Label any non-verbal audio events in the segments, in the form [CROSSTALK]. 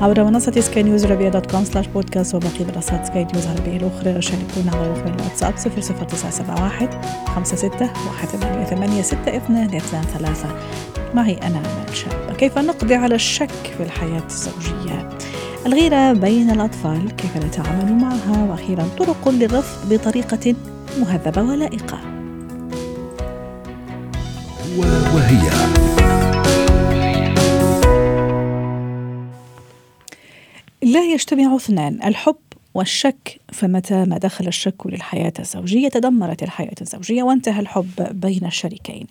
عبر منصة سكاي نيوز عربية dot com slash podcast وباقي منصات سكاي نيوز العربية الأخرى. شاركونا على رقم الواتساب 00971 56 18 ستة اثنان اثنان ثلاثة. معي أنا أمال شابة كيف نقضي على الشك في الحياة الزوجية؟ الغيرة بين الأطفال كيف نتعامل معها؟ وأخيرا طرق للرفض بطريقة مهذبة ولائقة. وهي لا يجتمع اثنان الحب والشك فمتى ما دخل الشك للحياة الزوجية تدمرت الحياة الزوجية وانتهى الحب بين الشريكين.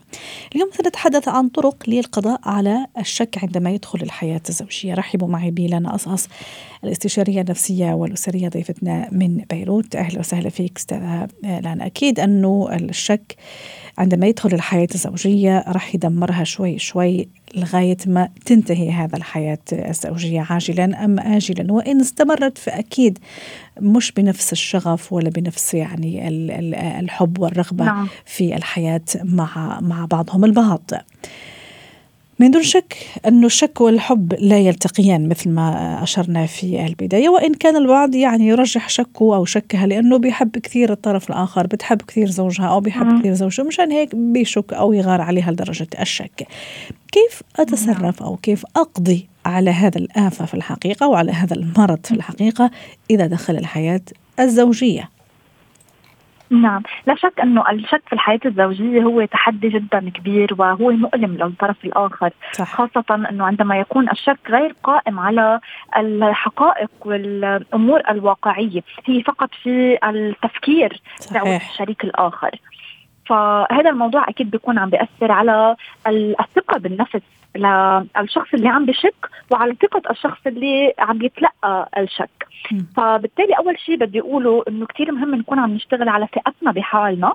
اليوم سنتحدث عن طرق للقضاء على الشك عندما يدخل الحياة الزوجية. رحبوا معي بيلانا أصأص الاستشارية النفسية والأسرية ضيفتنا من بيروت. أهلا وسهلا فيك أستاذة لانا أكيد أنه الشك عندما يدخل الحياة الزوجية راح يدمرها شوي شوي لغاية ما تنتهي هذا الحياة الزوجية عاجلا أم آجلا وإن استمرت فأكيد مش بنفس الشغف ولا بنفس يعني الحب والرغبة نعم. في الحياة مع مع بعضهم البعض من دون شك أن الشك والحب لا يلتقيان مثل ما أشرنا في البداية وإن كان البعض يعني يرجح شكه أو شكها لأنه بيحب كثير الطرف الآخر بتحب كثير زوجها أو بيحب كثير زوجه مشان هيك بيشك أو يغار عليها لدرجة الشك. كيف أتصرف أو كيف أقضي على هذا الآفة في الحقيقة وعلى هذا المرض في الحقيقة إذا دخل الحياة الزوجية؟ نعم. لا شك أنه الشك في الحياة الزوجية هو تحدي جدا كبير وهو مؤلم للطرف الآخر. صح. خاصة أنه عندما يكون الشك غير قائم على الحقائق والأمور الواقعية هي فقط في التفكير دعوه الشريك الآخر. فهذا الموضوع أكيد بيكون عم بيأثر على الثقة بالنفس للشخص اللي عم بشك وعلى ثقة الشخص اللي عم يتلقى الشك. فبالتالي أول شيء بدي أقوله إنه كتير مهم نكون عم نشتغل على ثقتنا بحالنا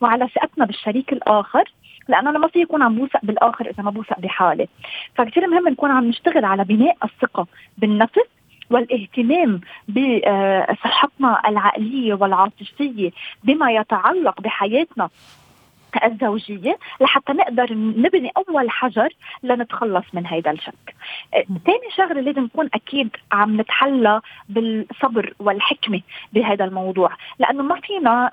وعلى ثقتنا بالشريك الآخر لأنه أنا ما في يكون عم بوثق بالآخر إذا ما بوثق بحالي. فكتير مهم نكون عم نشتغل على بناء الثقة بالنفس والاهتمام بصحتنا العقلية والعاطفية بما يتعلق بحياتنا. الزوجية لحتى نقدر نبني أول حجر لنتخلص من هيدا الشك. ثاني آه، شغلة لازم نكون أكيد عم نتحلى بالصبر والحكمة بهذا الموضوع. لأنه ما فينا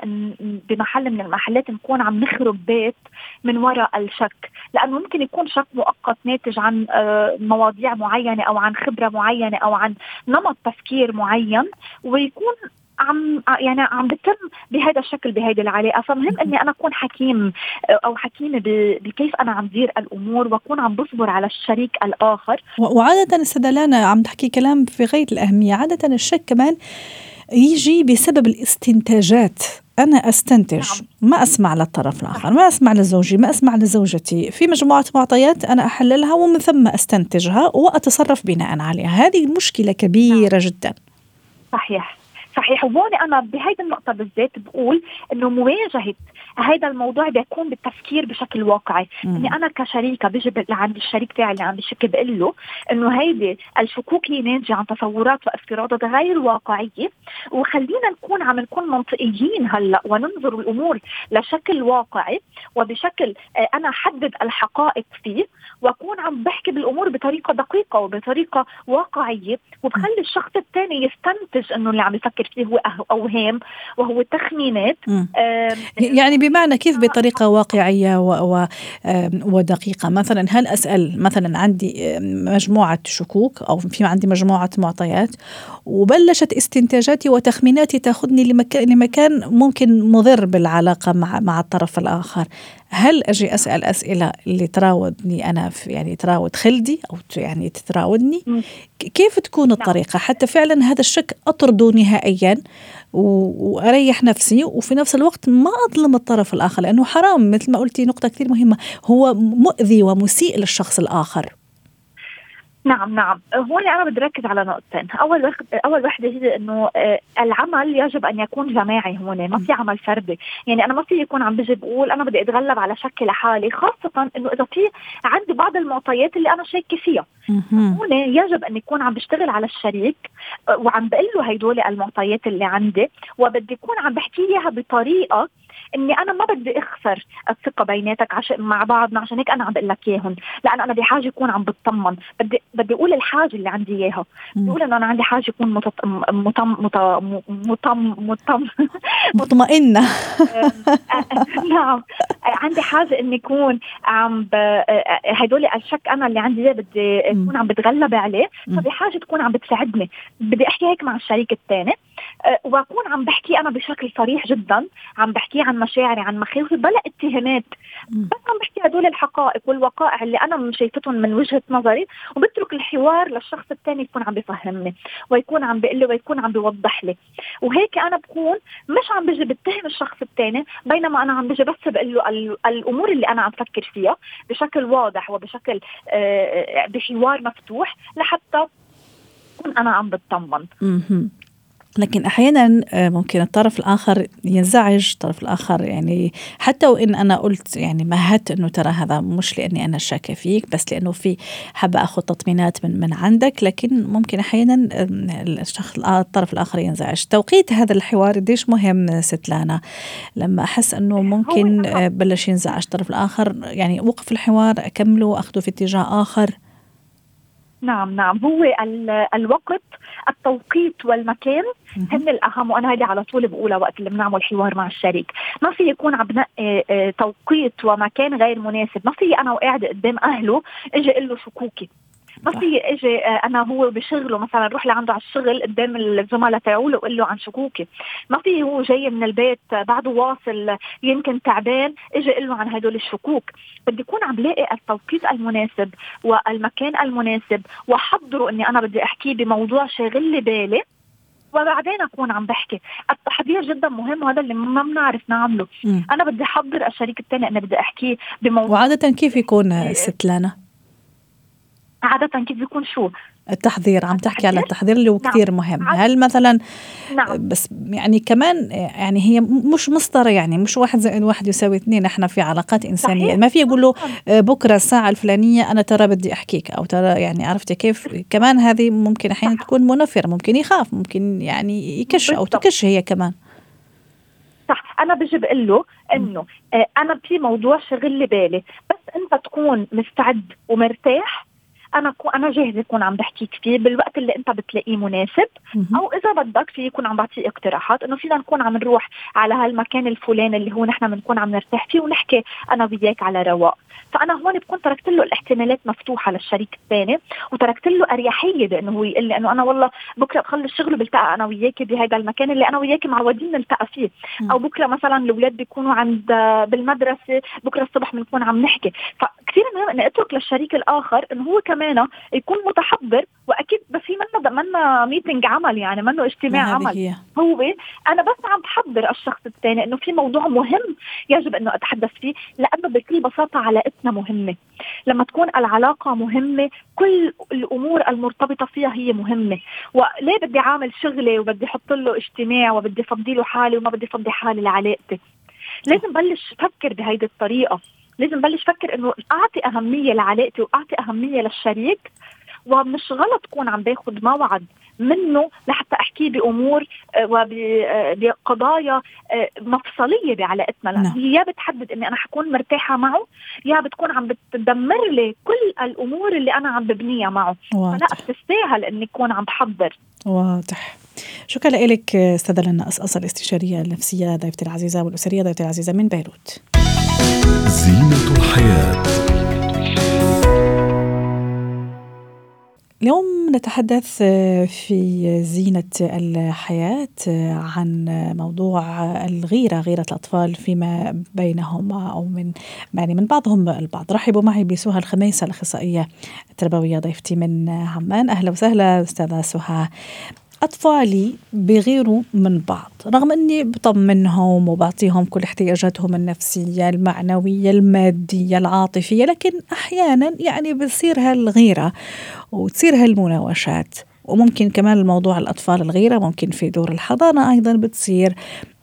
بمحل من المحلات نكون عم نخرب بيت من وراء الشك. لأنه ممكن يكون شك مؤقت ناتج عن آه، مواضيع معينة أو عن خبرة معينة أو عن نمط تفكير معين ويكون عم يعني عم بتم بهذا الشكل بهذه العلاقة. فمهم إني أنا أكون حكيم أو حكيمة بكيف أنا عم دير الأمور وأكون عم بصبر على الشريك الآخر. وعادة أستاذة لانا عم تحكي كلام في غاية الأهمية. عادة الشك كمان يجي بسبب الاستنتاجات. أنا أستنتج نعم. ما أسمع للطرف الآخر ما أسمع لزوجي ما أسمع لزوجتي. في مجموعة معطيات أنا أحللها ومن ثم أستنتجها وأتصرف بناء عليها. هذه مشكلة كبيرة نعم. جدا. صحيح. صحيح. وهون أنا بهيدي النقطة بالذات بقول إنه مواجهة هذا الموضوع بيكون بالتفكير بشكل واقعي. إني أنا كشريكة بيجي لعند الشريك تاعي اللي عم بشك بقول له إنه هيدي الشكوك هي ناتجة عن تصورات وافتراضات غير واقعية. وخلينا نكون عم نكون منطقيين هلأ وننظر الأمور لشكل واقعي وبشكل آه، أنا أحدد الحقائق فيه وأكون عم بحكي بالأمور بطريقة دقيقة وبطريقة واقعية. وبخلي الشخص الثاني يستنتج إنه اللي عم يفكر فيه هو أوهام وهو تخمينات يعني بمعنى كيف بطريقة واقعية و ودقيقة. مثلا هل أسأل مثلا عندي مجموعة شكوك أو في عندي مجموعة معطيات وبلشت استنتاجاتي وتخميناتي تأخذني لمكان لمكان ممكن مضر بالعلاقة مع مع الطرف الآخر. هل أجي أسأل أسئلة اللي تراودني أنا في يعني تراود خلدي أو يعني تتراودني كيف تكون نعم. الطريقة؟ حتى فعلا هذا الشك أطرده نهائيا وأريح نفسي وفي نفس الوقت ما أظلم الطرف الآخر لأنه حرام. مثل ما قلتي نقطة كثير مهمة. هو مؤذي ومسيء للشخص الآخر. نعم نعم. هون أنا بدي ركز على نقطتين. أول وحد أول وحدة هي إنه آه، العمل يجب أن يكون جماعي هون ما في عمل فردي. يعني أنا ما في يكون عم بجي بقول أنا بدي أتغلب على شكل لحالي خاصة إنه إذا في عندي بعض المعطيات اللي أنا شاكة فيها. هون يجب أن يكون عم بشتغل على الشريك آه، وعم بقول له هدول المعطيات اللي عندي وبدي يكون عم بحكي إياها بطريقة إني أنا ما بدي أخسر الثقة بيناتك عشان مع بعضنا عشان هيك أنا عم بقول لك إياهم. لأن أنا بحاجه يكون عم بطمن بدي بدي أقول الحاجة اللي عندي إياها. بدي أقول إنه أنا عندي حاجة يكون متط... مطم مطم مطم مطم مطمئنة. [LAUGHS] نعم. عندي حاجة إني اكون عم. هدول الشك أنا اللي عندي بدي اكون عم بتغلب عليه. فبحاجه تكون عم بتساعدني. بدي أحكي هيك مع الشريك الثاني. وأكون عم بحكي أنا بشكل صريح جدا عم بحكي عن مشاعري عن مخاوفي بلا اتهامات. بس عم بحكي هدول الحقائق والوقائع اللي أنا شايفتهم من وجهة نظري وبترك الحوار للشخص الثاني يكون عم بفهمني ويكون عم بيقول لي ويكون عم بيوضح لي. وهيك أنا بكون مش عم بجي بتهم الشخص الثاني بينما أنا عم بجي بس بقول له الأمور اللي أنا عم فكر فيها بشكل واضح وبشكل آه، آه، بحوار مفتوح لحتى أكون أنا عم بطمن لكن أحيانا آه، ممكن الطرف الآخر ينزعج الطرف الآخر يعني حتى وإن أنا قلت يعني مهدت إنه ترى هذا مش لأني أنا شاكة فيك بس لأنه في حابة أخذ تطمينات من من عندك لكن ممكن أحيانا الشخص الطرف الآخر ينزعج. توقيت هذا الحوار قديش مهم ست لانا. لما أحس إنه ممكن آه، بلش ينزعج الطرف الآخر يعني وقف الحوار أكمله أخذه في اتجاه آخر. نعم نعم. هو الوقت التوقيت والمكان هن الأهم وأنا هيدي على طول بقولها وقت اللي بنعمل حوار مع الشريك. ما في يكون عم بنقي آه، توقيت ومكان غير مناسب. ما في أنا وقاعدة قدام أهله إجي أقول له شكوكي. ما في إجي آه، أنا هو بشغله مثلا روح لعنده على الشغل قدام الزملاء تاعوله وقول له عن شكوكي. ما في هو جاي من البيت بعده واصل يمكن تعبان إجي أقول له عن هدول الشكوك. بدي يكون عم لاقي التوقيت المناسب والمكان المناسب وأحضره إني أنا بدي احكيه بموضوع شاغل لي بالي. وبعدين أكون عم بحكي. التحضير جدا مهم وهذا اللي ما بنعرف نعمله. م. أنا بدي أحضر الشريك الثاني أنا بدي احكيه بموضوع وعادة كيف يكون ست لانا؟ عادة كيف بيكون شو؟ التحضير عم تحكي على التحضير؟ اللي هو نعم. كثير مهم. هل مثلا نعم. بس يعني كمان يعني هي مش مسطرة يعني مش واحد زائد واحد يساوي اثنين. إحنا في علاقات إنسانية. صحيح. ما في يقول له آه، بكرة الساعة الفلانية أنا ترى بدي أحكيك أو ترى يعني عرفتي كيف؟ كمان هذه ممكن أحيانا تكون منفرة ممكن يخاف ممكن يعني يكش أو تكش هي كمان. صح. أنا بجي بقول له إنه آه، أنا في موضوع شغل لي بالي. بس أنت تكون مستعد ومرتاح أنا أنا جاهزة اكون عم بحكيك فيه بالوقت اللي أنت بتلاقيه مناسب. أو إذا بدك في يكون عم بعطي اقتراحات إنه فينا نكون عم نروح على هالمكان الفلاني اللي هو نحن بنكون عم نرتاح فيه ونحكي أنا وياك على رواق. فأنا هون بكون تركت له الاحتمالات مفتوحة للشريك الثاني وتركت له أريحية بأنه هو يقول لي إنه أنا والله بكرة بخلص شغله بلتقى أنا وياك بهذا المكان اللي أنا وياك معودين نلتقى فيه. أو بكرة مثلا الأولاد بيكونوا عند بالمدرسة بكرة الصبح بنكون عم نحكي. فكثير مهم إني أترك للشريك الآخر إنه هو كمان يكون متحضر وأكيد بس هي منا منا ميتنج عمل يعني منه اجتماع عمل. هي. هو أنا بس عم بحضر الشخص الثاني إنه في موضوع مهم يجب إنه أتحدث فيه لأنه بكل بساطة علاقتنا مهمة. لما تكون العلاقة مهمة كل الأمور المرتبطة فيها هي مهمة. وليه بدي عامل شغلي وبدي أحط له اجتماع وبدي أفضي له حالي وما بدي أفضي حالي لعلاقتي؟ لازم بلش أفكر بهيدي الطريقة. لازم بلش فكر إنه أعطي أهمية لعلاقتي وأعطي أهمية للشريك ومش غلط كون عم باخذ موعد منه لحتى احكيه بأمور آه، وبقضايا آه، مفصلية بعلاقتنا لأن نعم. هي يا بتحدد إني أنا حكون مرتاحة معه يا بتكون عم بتدمر لي كل الأمور اللي أنا عم ببنيها معه واضح. فلا بتستاهل إني أكون عم بحضر واضح شكرا لك أستاذة لنا قصقصه الاستشارية النفسية ضيفتي العزيزة والأسرية ضيفتي العزيزة من بيروت. زينة الحياة. اليوم نتحدث في زينة الحياة عن موضوع الغيرة غيرة الأطفال فيما بينهم أو من يعني من بعضهم البعض. رحبوا معي بسهى الخميسة الأخصائية التربوية ضيفتي من عمان. أهلا وسهلا أستاذة سهى. أطفالي بغيروا من بعض رغم أني بطمنهم وبعطيهم كل احتياجاتهم النفسية المعنوية المادية العاطفية لكن أحيانا يعني بتصير هالغيرة وتصير هالمناوشات. وممكن كمان الموضوع الأطفال الغيرة ممكن في دور الحضانة أيضا بتصير.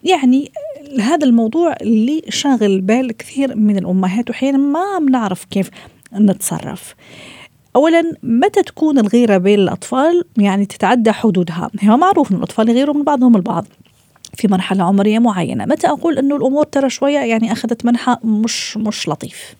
يعني هذا الموضوع اللي شاغل بال كثير من الأمهات وأحيانا ما بنعرف كيف نتصرف. اولا متى تكون الغيرة بين الأطفال؟ يعني تتعدى حدودها. هو معروف إن الأطفال يغيروا من بعضهم البعض في مرحلة عمرية معينة. متى أقول إنه الأمور ترى شوية؟ يعني أخذت منحى مش مش لطيف.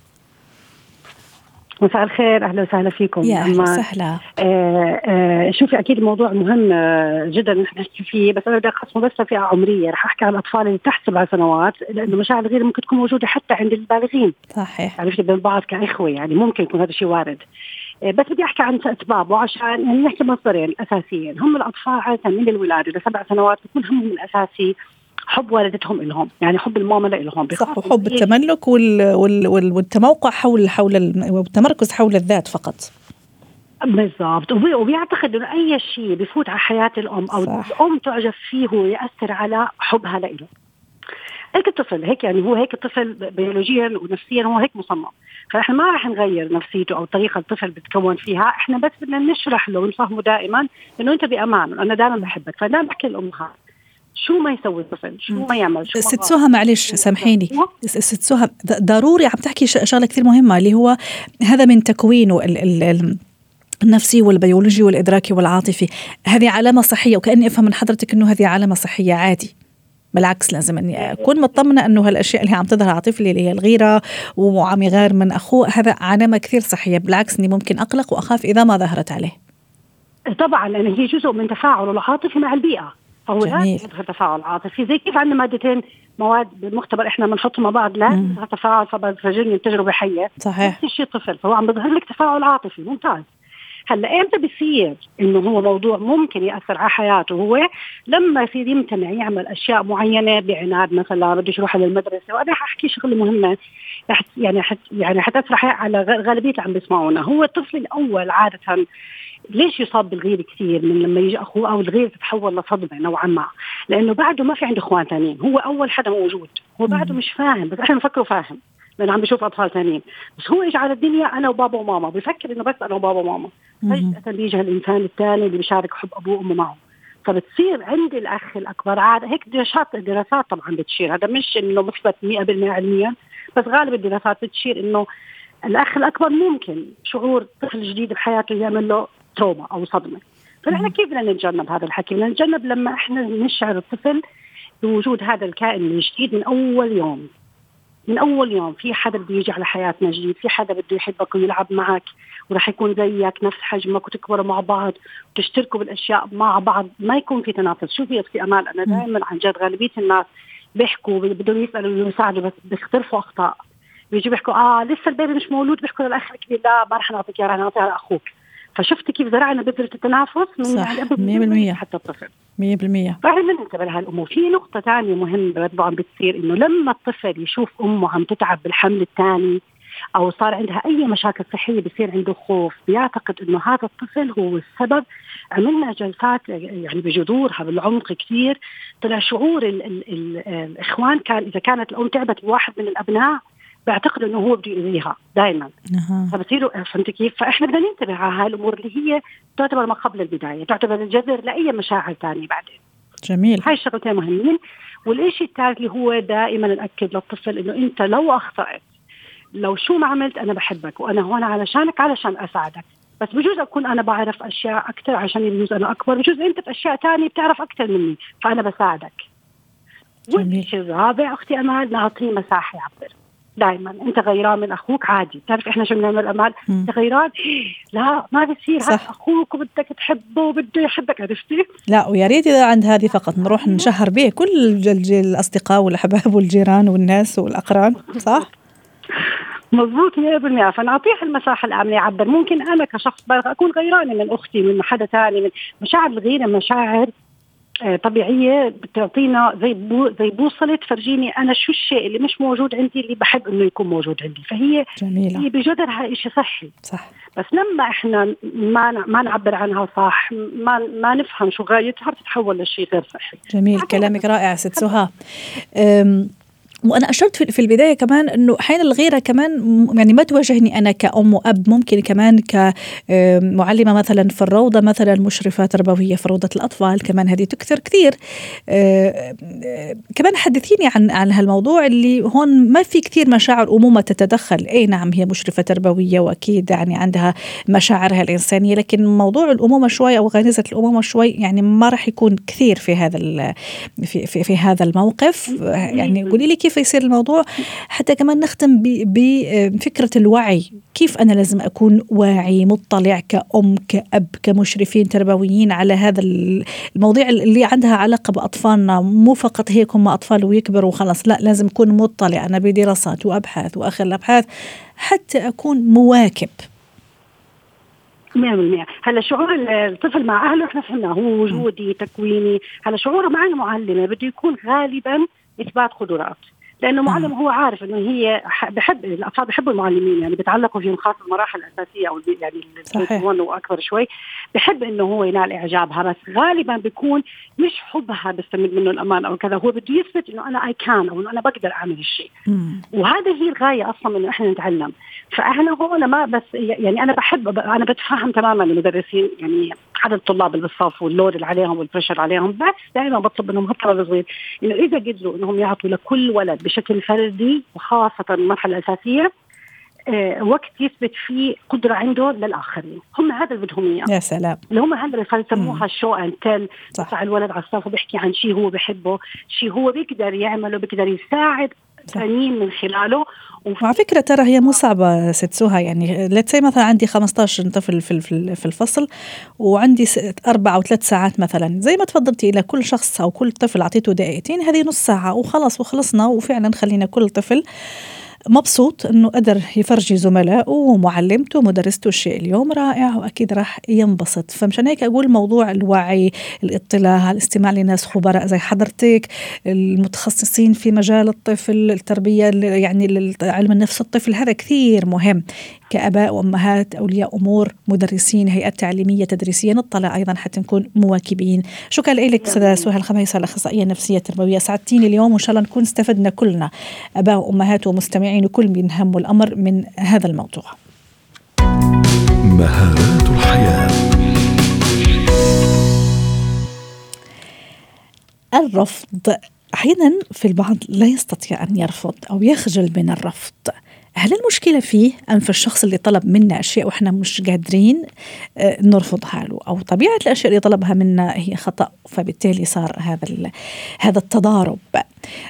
مساء الخير أهلا وسهلا فيكم. يا أهلا وسهلا. آه آه شوفي أكيد الموضوع مهم آه جدا نحن نحكي فيه بس أنا بدي أقسمه بس فئه عمرية. رح أحكي عن الأطفال اللي تحت سبع سنوات لأنه مشاعر الغيرة ممكن تكون موجودة حتى عند البالغين. صحيح. عرفتي بين بعض كإخوة يعني ممكن يكون هذا الشيء وارد. آه، بس بدي أحكي عن أسبابه عشان يعني نحكي مصدرين أساسيين. هم الأطفال عاده من الولاده لسبع سنوات بيكون همهم الأساسي حب والدتهم لهم يعني حب الماما لهم صح وحب التملك وال... وال... وال... والتموقع حول حول والتمركز حول الذات فقط. بالضبط. وبيعتقد إنه أي شيء بفوت على حياة الأم أو صح. الأم تعجب فيه ويأثر على حبها له هيك الطفل هيك يعني هو هيك الطفل بيولوجيا ونفسيا هو هيك مصمم. فاحنا ما راح نغير نفسيته أو طريقة الطفل بتكون فيها إحنا بس بدنا نشرح له ونفهمه دائما إنه أنت بامان أنا دائما بحبك. فدائما بحكي الامهات شو ما يسوي الطفل؟ شو ما يعمل؟ شو ست سهى معلش سامحيني. ست سهى ضروري عم تحكي شغلة كثير مهمة اللي هو هذا من تكوينه ال ال النفسي والبيولوجي والإدراكي والعاطفي. هذه علامة صحية وكأني أفهم من حضرتك إنه هذه علامة صحية عادي. بالعكس لازم إني أكون مطمنة إنه هالأشياء اللي عم تظهر على طفلي اللي هي الغيرة وعم يغار من أخوه هذا علامة كثير صحية. بالعكس إني ممكن أقلق وأخاف إذا ما ظهرت عليه. طبعا لأن هي جزء من تفاعله العاطفي مع البيئة. فهو لازم يظهر تفاعل عاطفي. زي كيف عندنا مادتين مواد بالمختبر إحنا بنحطهم مع بعض لا يظهر تفاعل فبتفرجيني تجربة حية. صحيح. نفس الشيء طفل فهو عم بيظهر لك تفاعل عاطفي ممتاز. هلأ إمتى بصير إنه هو موضوع ممكن يأثر على حياته هو لما يصير يمتنع يعمل أشياء معينة بعناد مثلا بدوش يروح للمدرسة. وأنا أحكي شغلة مهمة. رح يعني حت يعني حتاثر على غالبية اللي عم بيسمعونا. هو الطفل الأول عادة ليش يصاب بالغيره كثير من لما يجي أخوه أو الغيره تتحول لصدمة نوعا ما؟ لأنه بعده ما في عنده إخوان ثانيين هو أول حدا موجود. هو بعده مش فاهم. بس إحنا بنفكره فاهم. لأنه عم بيشوف أطفال ثانيين بس هو اجى على الدنيا أنا وبابا وماما بفكر إنه بس أنا وبابا وماما. فجأة بيجي الانسان الثاني اللي بيشارك حب أبوه وأمه معه. فبتصير عند الأخ الأكبر عاد هيك دراسات دراسات طبعا بتشير. هذا مش إنه مثبت 100% علميا بس غالب الدراسات بتشير إنه الأخ الأكبر ممكن شعور طفل جديد بحياته يعمل له تروما أو صدمة. فنحن كيف بدنا نتجنب هذا الحكي؟ بدنا نتجنب لما إحنا نشعر الطفل بوجود هذا الكائن الجديد من أول يوم. من أول يوم في حدا بده يجي على حياتنا جديد في حدا بده يحبك ويلعب معك وراح يكون زيك نفس حجمك وتكبروا مع بعض وتشتركوا بالأشياء مع بعض ما يكون في تنافس. شوفي أختي امال أنا دائما عن جد غالبية الناس بيحكوا بدهم يسألوا ويساعدوا بس بيختلفوا أخطاء. بيجوا بيحكوا آه لسه البيبي مش مولود بيحكوا للاخ الكبير لا ما رح نعطيك اياه رح نعطيها لأخوك. فشفت كيف زرعنا بذرة التنافس من صح 100% حتى الطفل. 100% فاحنا ننتبه لهالأمور، في نقطة ثانية مهمة برضه عم بتصير إنه لما الطفل يشوف أمه عم تتعب بالحمل الثاني أو صار عندها أي مشاكل صحية بصير عنده خوف بيعتقد إنه هذا الطفل هو السبب. عملنا جلسات يعني بجذورها بالعمق كثير. طلع شعور ال ال ال الإخوان كان إذا كانت الأم تعبت بواحد من الأبناء بعتقد إنه هو بده يؤذيها دائما. فبصيروا فهمت كيف؟ فإحنا بدنا ننتبه على هاي الأمور اللي هي تعتبر ما قبل البداية، تعتبر الجذر لأي مشاعر ثانية بعدين. جميل. هاي الشغلتين مهمين، والشيء الثالث اللي هو دائما ناكد للطفل إنه أنت لو أخطأت لو شو ما عملت أنا بحبك وأنا هون علشانك علشان أساعدك. بس بجوز أكون أنا بعرف أشياء أكثر عشان بجوز أنا أكبر. بجوز أنت في أشياء ثانية بتعرف أكثر مني فأنا بساعدك. والشيء الرابع أختي أمال نعطيه مساحة يعبر دائما أنت غيران من أخوك؟ عادي. بتعرف إحنا شو بنعمل امال أنت غيران؟ لا ما بصير. صح. أخوك وبدك تحبه وبده يحبك عرفتي؟ لا ويا ريت إذا عند هذه فقط نروح نشهر به كل الأصدقاء والأحباب والجيران والناس والأقران صح؟ مضبوط 100% فنعطيه المساحة الآمنة يعبر ممكن أنا كشخص أكون غيرانة من أختي من حدا ثاني من مشاعر الغيرة مشاعر طبيعية بتعطينا زي بو زي بوصلة تفرجيني أنا شو الشيء اللي مش موجود عندي اللي بحب إنه يكون موجود عندي. فهي جميلة. هي بجذرها شيء صحي. صح. بس لما إحنا ما ما نعبر عنها صح ما ما نفهم شو غايتها بتتحول لشيء غير صحي. جميل كلامك رائع ست سهى وأنا أشرت في البداية كمان إنه أحيانا الغيرة كمان يعني ما تواجهني أنا كأم وأب ممكن كمان كمعلمه مثلا في الروضة مثلا مشرفة تربوية في روضة الأطفال كمان هذه تكثر كثير. كمان حدثيني عن عن هالموضوع اللي هون ما في كثير مشاعر أمومة تتدخل. أي نعم هي مشرفة تربوية وأكيد يعني عندها مشاعرها الإنسانية لكن موضوع الأمومة شوي أو غريزه الأمومة شوي يعني ما راح يكون كثير في هذا في, في, في هذا الموقف. يعني قولي لي كيف كيف يصير الموضوع حتى كمان نختم بفكرة الوعي. كيف أنا لازم أكون واعي مطلع كأم كأب كمشرفين تربويين على هذا المواضيع اللي عندها علاقة بأطفالنا. مو فقط هيك هم أطفال ويكبروا وخلاص لا لازم أكون مطلع أنا بدراسات وأبحاث وآخر الأبحاث حتى أكون مواكب. 100% هلا شعور الطفل مع أهله إحنا فهمناه هو وجودي تكويني. هلا شعوره مع المعلمة بده يكون غالبا إثبات قدرات لأنه معلم هو عارف إنه هي بحب الأطفال بحبوا المعلمين يعني بتعلقوا فيهم خاصة المراحل الأساسية أو يعني صحيح. وأكبر شوي بحب إنه هو ينال إعجابها بس غالبا بيكون مش حبها بيستمد منه الأمان أو كذا هو بده يثبت إنه أنا اي كان أو إنه أنا بقدر أعمل الشيء وهذا هي الغاية أصلا إنه إحنا نتعلم. فاحنا هون ما بس يعني أنا بحب أنا بتفهم تماما المدرسين يعني عدد الطلاب اللي بالصف وال load اللي عليهم وال pressure عليهم بس دائما بطلب منهم حتى صغير إنه إذا قدروا إنهم يعطوا لكل ولد بشكل فردي وخاصة المرحلة الأساسية آه وقت يثبت فيه قدرة عنده للآخرين. هم هذا اللي بدهم إياه. يا سلام. اللي هم هذا اللي يسموها شو تل يطلع الولد على الصف وبيحكي عن شيء هو بحبه شيء هو بيقدر يعمله بيقدر يساعد. ثانيين من خلاله. وعلى فكرة ترى هي مو صعبة ست سوها يعني لتسي مثلا عندي 15 طفل في في الفصل وعندي أربع أو ثلاث ساعات مثلا. زي ما تفضلتي إلى كل شخص أو كل طفل أعطيته دقيقتين هذه نص ساعة وخلص وخلصنا وفعلا خلينا كل طفل. مبسوط إنه قدر يفرجي زملائه ومعلمته ومدرسته الشيء اليوم رائع وأكيد راح ينبسط. فمشان هيك أقول موضوع الوعي الاطلاع الاستماع لناس خبراء زي حضرتك المتخصصين في مجال الطفل التربية يعني علم النفس الطفل هذا كثير مهم. كآباء وأمهات أولياء أمور مدرسين هيئات تعليمية تدريسيه نطلع أيضا حتى نكون مواكبين. شكرا لك أستاذة سهى الخميس الأخصائية النفسية التربوية. سعدتيني اليوم وإن شاء الله نكون استفدنا كلنا. آباء وأمهات ومستمعين وكل من هم الأمر من هذا الموضوع. مهارات الحياة. الرفض أحيانا في البعض لا يستطيع أن يرفض أو يخجل من الرفض. هل المشكلة فيه أم في الشخص اللي طلب منا أشياء وإحنا مش قادرين آه، نرفضها له؟ أو طبيعة الأشياء اللي طلبها منا هي خطأ فبالتالي صار هذا هذا التضارب.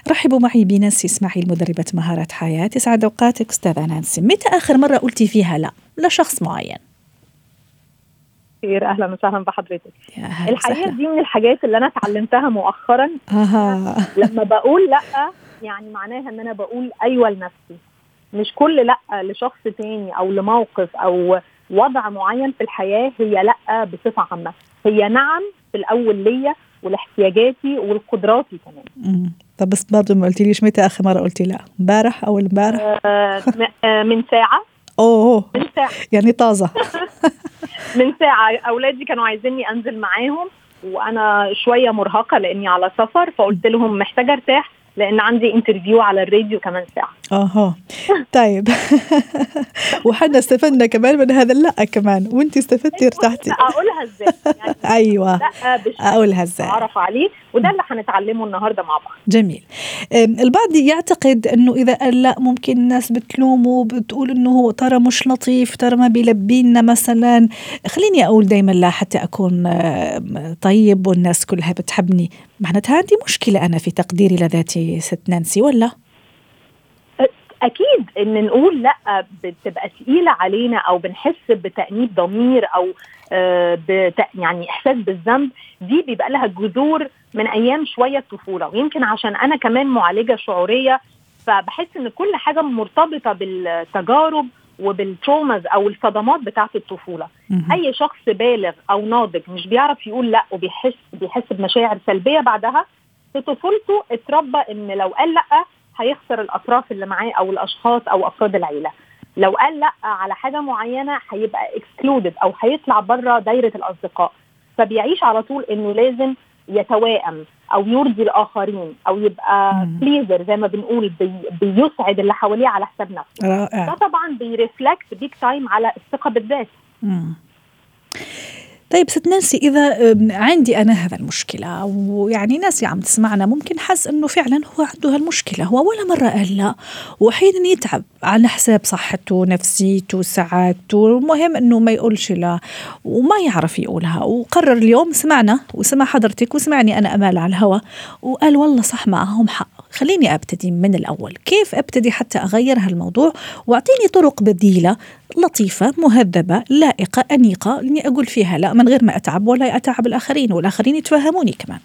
رحبوا معي بنانسي إسماعيل مدربة مهارات حياة. يسعد أوقاتك أستاذة نانسي. متى آخر مرة قلتي فيها لا؟ لشخص معين. كثير أهلا وسهلا بحضرتك. الحقيقة دي من الحاجات اللي أنا اتعلمتها مؤخرا. آه. لما بقول لا يعني معناها إن أنا بقول أيوه لنفسي. مش كل لأ لشخص تاني أو لموقف أو وضع معين في الحياة هي لأ بصفة عامة. هي نعم في الأول ليا ولاحتياجاتي ولقدراتي كمان. طب بس برضه ما قلتليش متى آخر مرة قلتي لأ؟ امبارح أو امبارح؟ آه, آه، من ساعة. أوه. من ساعة. يعني طازة. [LAUGHS] من ساعة. أولادي كانوا عايزيني أنزل معاهم وأنا شوية مرهقة لأني على سفر فقلت لهم محتاجة أرتاح. لأن عندي انترفيو على الراديو كمان ساعة. أها. طيب. [LAUGHS] وحنا استفدنا كمان من هذا. اللا كمان. وانت استفدتي ارتحتي. أقولها إزاي؟ يعني [LAUGHS] أيوه. أقولها إزاي. أعرف عليه وده اللي هنتعلمه النهارده مع بعض. جميل. البعض يعتقد إنه إذا قال لا ممكن الناس بتلومه بتقول إنه هو ترى مش لطيف ترى ما بيلبي لنا مثلا. خليني أقول دائما لا حتى أكون طيب والناس كلها بتحبني. معناتها عندي مشكلة أنا في تقديري لذاتي ست نانسي ولا؟ أكيد إن نقول لأ بتبقى ثقيله علينا أو بنحس بتأنيب ضمير أو آه، يعني إحساس بالذنب دي بيبقى لها جذور من أيام شوية الطفولة. ويمكن عشان أنا كمان معالجة شعورية فبحس إن كل حاجة مرتبطة بالتجارب وبالتروماز أو الصدمات بتاعة الطفولة. أي شخص بالغ أو ناضج مش بيعرف يقول لأ وبيحس بيحس بمشاعر سلبية بعدها في طفولته اتربى إن لو قال لأ هيخسر الأطراف اللي معاه أو الأشخاص أو أفراد العيلة. لو قال لأ على حاجة معينة هيبقى excluded أو هيطلع بره دايرة الأصدقاء. فبيعيش على طول إنه لازم يتوائم أو يرضي الآخرين أو يبقى pleaser زي ما بنقول بي بيسعد اللي حواليه على حساب نفسه. رائع. ده طبعا بي reflect big time على الثقة بالذات. طيب ست نانسي إذا عندي أنا هذا المشكلة ويعني ناس عم تسمعنا ممكن حس إنه فعلا هو عنده هالمشكلة هو ولا مرة قال لا؟ وأحيانا يتعب على حساب صحته نفسيته سعادته المهم إنه ما يقولش لا وما يعرف يقولها وقرر اليوم سمعنا وسمع حضرتك وسمعني أنا أمال على الهوا وقال والله صح معهم حق خليني أبتدي من الأول كيف أبتدي حتى أغير هالموضوع؟ وأعطيني طرق بديلة لطيفة مهذبة لائقة أنيقة اني أقول فيها لا من غير ما أتعب ولا أتعب الآخرين والآخرين يتفهموني كمان.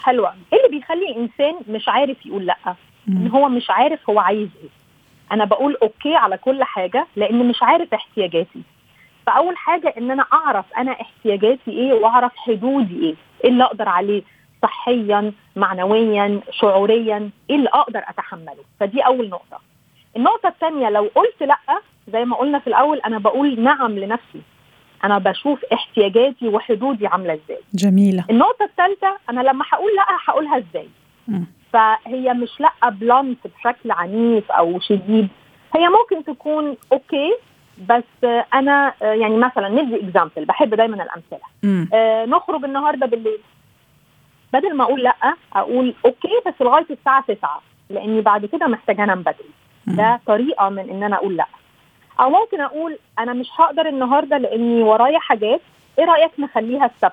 حلوة. إيه اللي بيخلي انسان مش عارف يقول لأ؟ إن هو مش عارف هو عايز إيه. أنا بقول أوكي على كل حاجة لأن مش عارف احتياجاتي. فأول حاجة إن أنا أعرف أنا احتياجاتي إيه وأعرف حدودي إيه. إيه اللي أقدر عليه صحيا معنويا شعوريا إيه اللي أقدر أتحمله. فدي أول نقطة. النقطة الثانية لو قلت لأ زي ما قلنا في الأول أنا بقول نعم لنفسي. أنا بشوف احتياجاتي وحدودي عاملة إزاي. جميلة. النقطة الثالثه أنا لما هقول لأ هقولها إزاي. م. فهي مش لأ blunt بشكل عنيف أو شديد. هي ممكن تكون okay بس أنا يعني مثلا ندي example بحب دايما الأمثلة. آه نخرج النهارده بالليل. بدل ما أقول لأ أقول okay بس لغاية الساعة 9 لأني بعد كده محتاجة أنام بدري. ده طريقة من إن أنا أقول لأ. أو ممكن أقول أنا مش هقدر النهارده لأني ورايا حاجات إيه رأيك نخليها السبت؟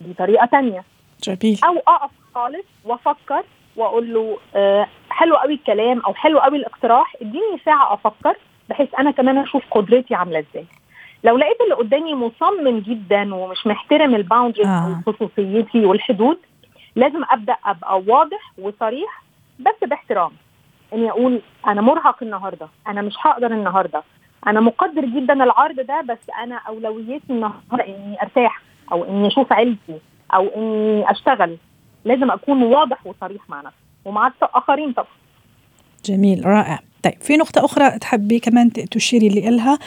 دي طريقة تانية. جميل. أو أقف خالص وأفكر وأقول له آه حلو قوي الكلام أو حلو قوي الاقتراح إديني ساعة أفكر بحيث أنا كمان أشوف قدرتي عاملة إزاي. لو لقيت اللي قدامي مصمم جدا ومش محترم الباوندريز آه. وخصوصيتي والحدود لازم أبدأ أبقى واضح وصريح بس باحترام. إني أقول أنا مرهق النهارده. أنا مش هقدر النهارده. أنا مقدر جدا العرض ده بس أنا أولويتي النهارده إني أرتاح أو إني أشوف عيلتي أو إني أشتغل. لازم أكون واضح وصريح مع نفسي. ومع الآخرين طبعا. جميل رائع. طيب في نقطة أخرى تحبي كمان تشيري لي لها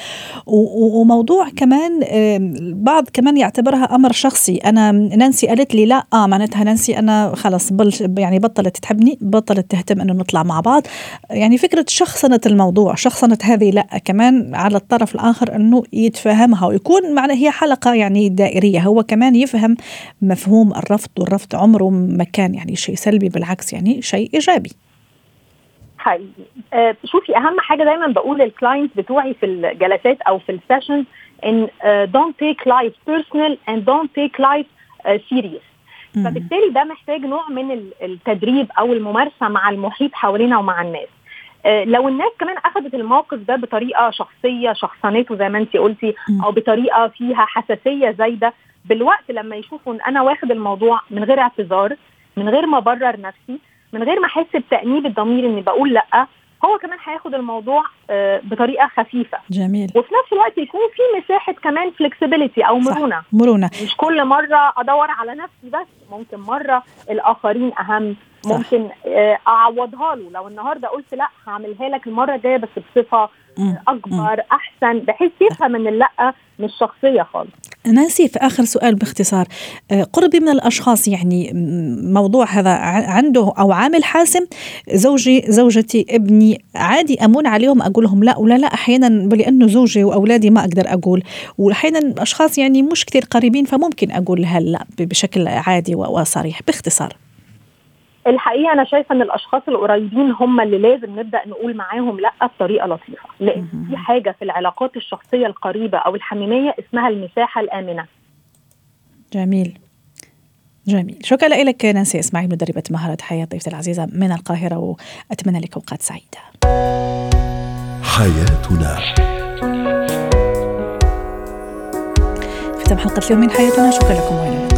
وموضوع كمان البعض كمان يعتبرها أمر شخصي. أنا نانسي قالت لي لا آه معناتها نانسي أنا خلص بل يعني بطلت تحبني بطلت تهتم إنه نطلع مع بعض. يعني فكرة شخصنة الموضوع شخصنة هذه لا كمان على الطرف الآخر إنه يتفهمها ويكون معنى هي حلقة يعني دائرية. هو كمان يفهم مفهوم الرفض والرفض عمره ما كان يعني شيء سلبي بالعكس يعني شيء إيجابي. حقيقي. آه شوفي أهم حاجة دايما بقول لل clients بتوعي في الجلسات أو في ال sessions إن don't take life personal and don't take life serious فبالتالي ده محتاج نوع من التدريب أو الممارسة مع المحيط حوالينا ومع الناس. آه لو الناس كمان أخذت الموقف ده بطريقة شخصية شخصنته زي ما انت قلتي أو بطريقة فيها حساسية زايدة بالوقت لما يشوفوا إن أنا واخد الموضوع من غير اعتذار من غير ما أبرر نفسي من غير ما أحس بتأنيب الضمير إني بقول لأ هو كمان هياخد الموضوع بطريقة خفيفة. جميل. وفي نفس الوقت يكون في مساحة كمان فلكسبيليتي أو مرونه صح. مرونة. مش كل مرة أدور على نفسي بس ممكن مرة الآخرين أهم صح. ممكن أعوضها له. لو النهارده قلت لأ هعملها لك المرة الجاية بس بصفة أكبر أحسن بحيث يفهم إن اللا مش شخصيه خالص. نانسي في آخر سؤال باختصار. قربي من الأشخاص يعني موضوع هذا عنده أو عامل حاسم زوجي زوجتي ابني عادي أمون عليهم أقول لهم لا ولا لا أحيانا لأنه زوجي وأولادي ما أقدر أقول. وأحيانا اشخاص يعني مش كثير قريبين فممكن أقول هلا بشكل عادي وصريح. باختصار. الحقيقة أنا شايفة إن الأشخاص القريبين هم اللي لازم نبدأ نقول معاهم لأ بطريقة لطيفة لأن في حاجة في العلاقات الشخصية القريبة أو الحميمية اسمها المساحة الآمنة. جميل. جميل. شكرا لك نانسي إسماعيل مدربة مهارة حياة ضيفتي العزيزة من القاهرة وأتمنى لك أوقات سعيدة. حياتنا. ختام حلقة اليوم من حياتنا. شكرا لكم وإلى اللقاء.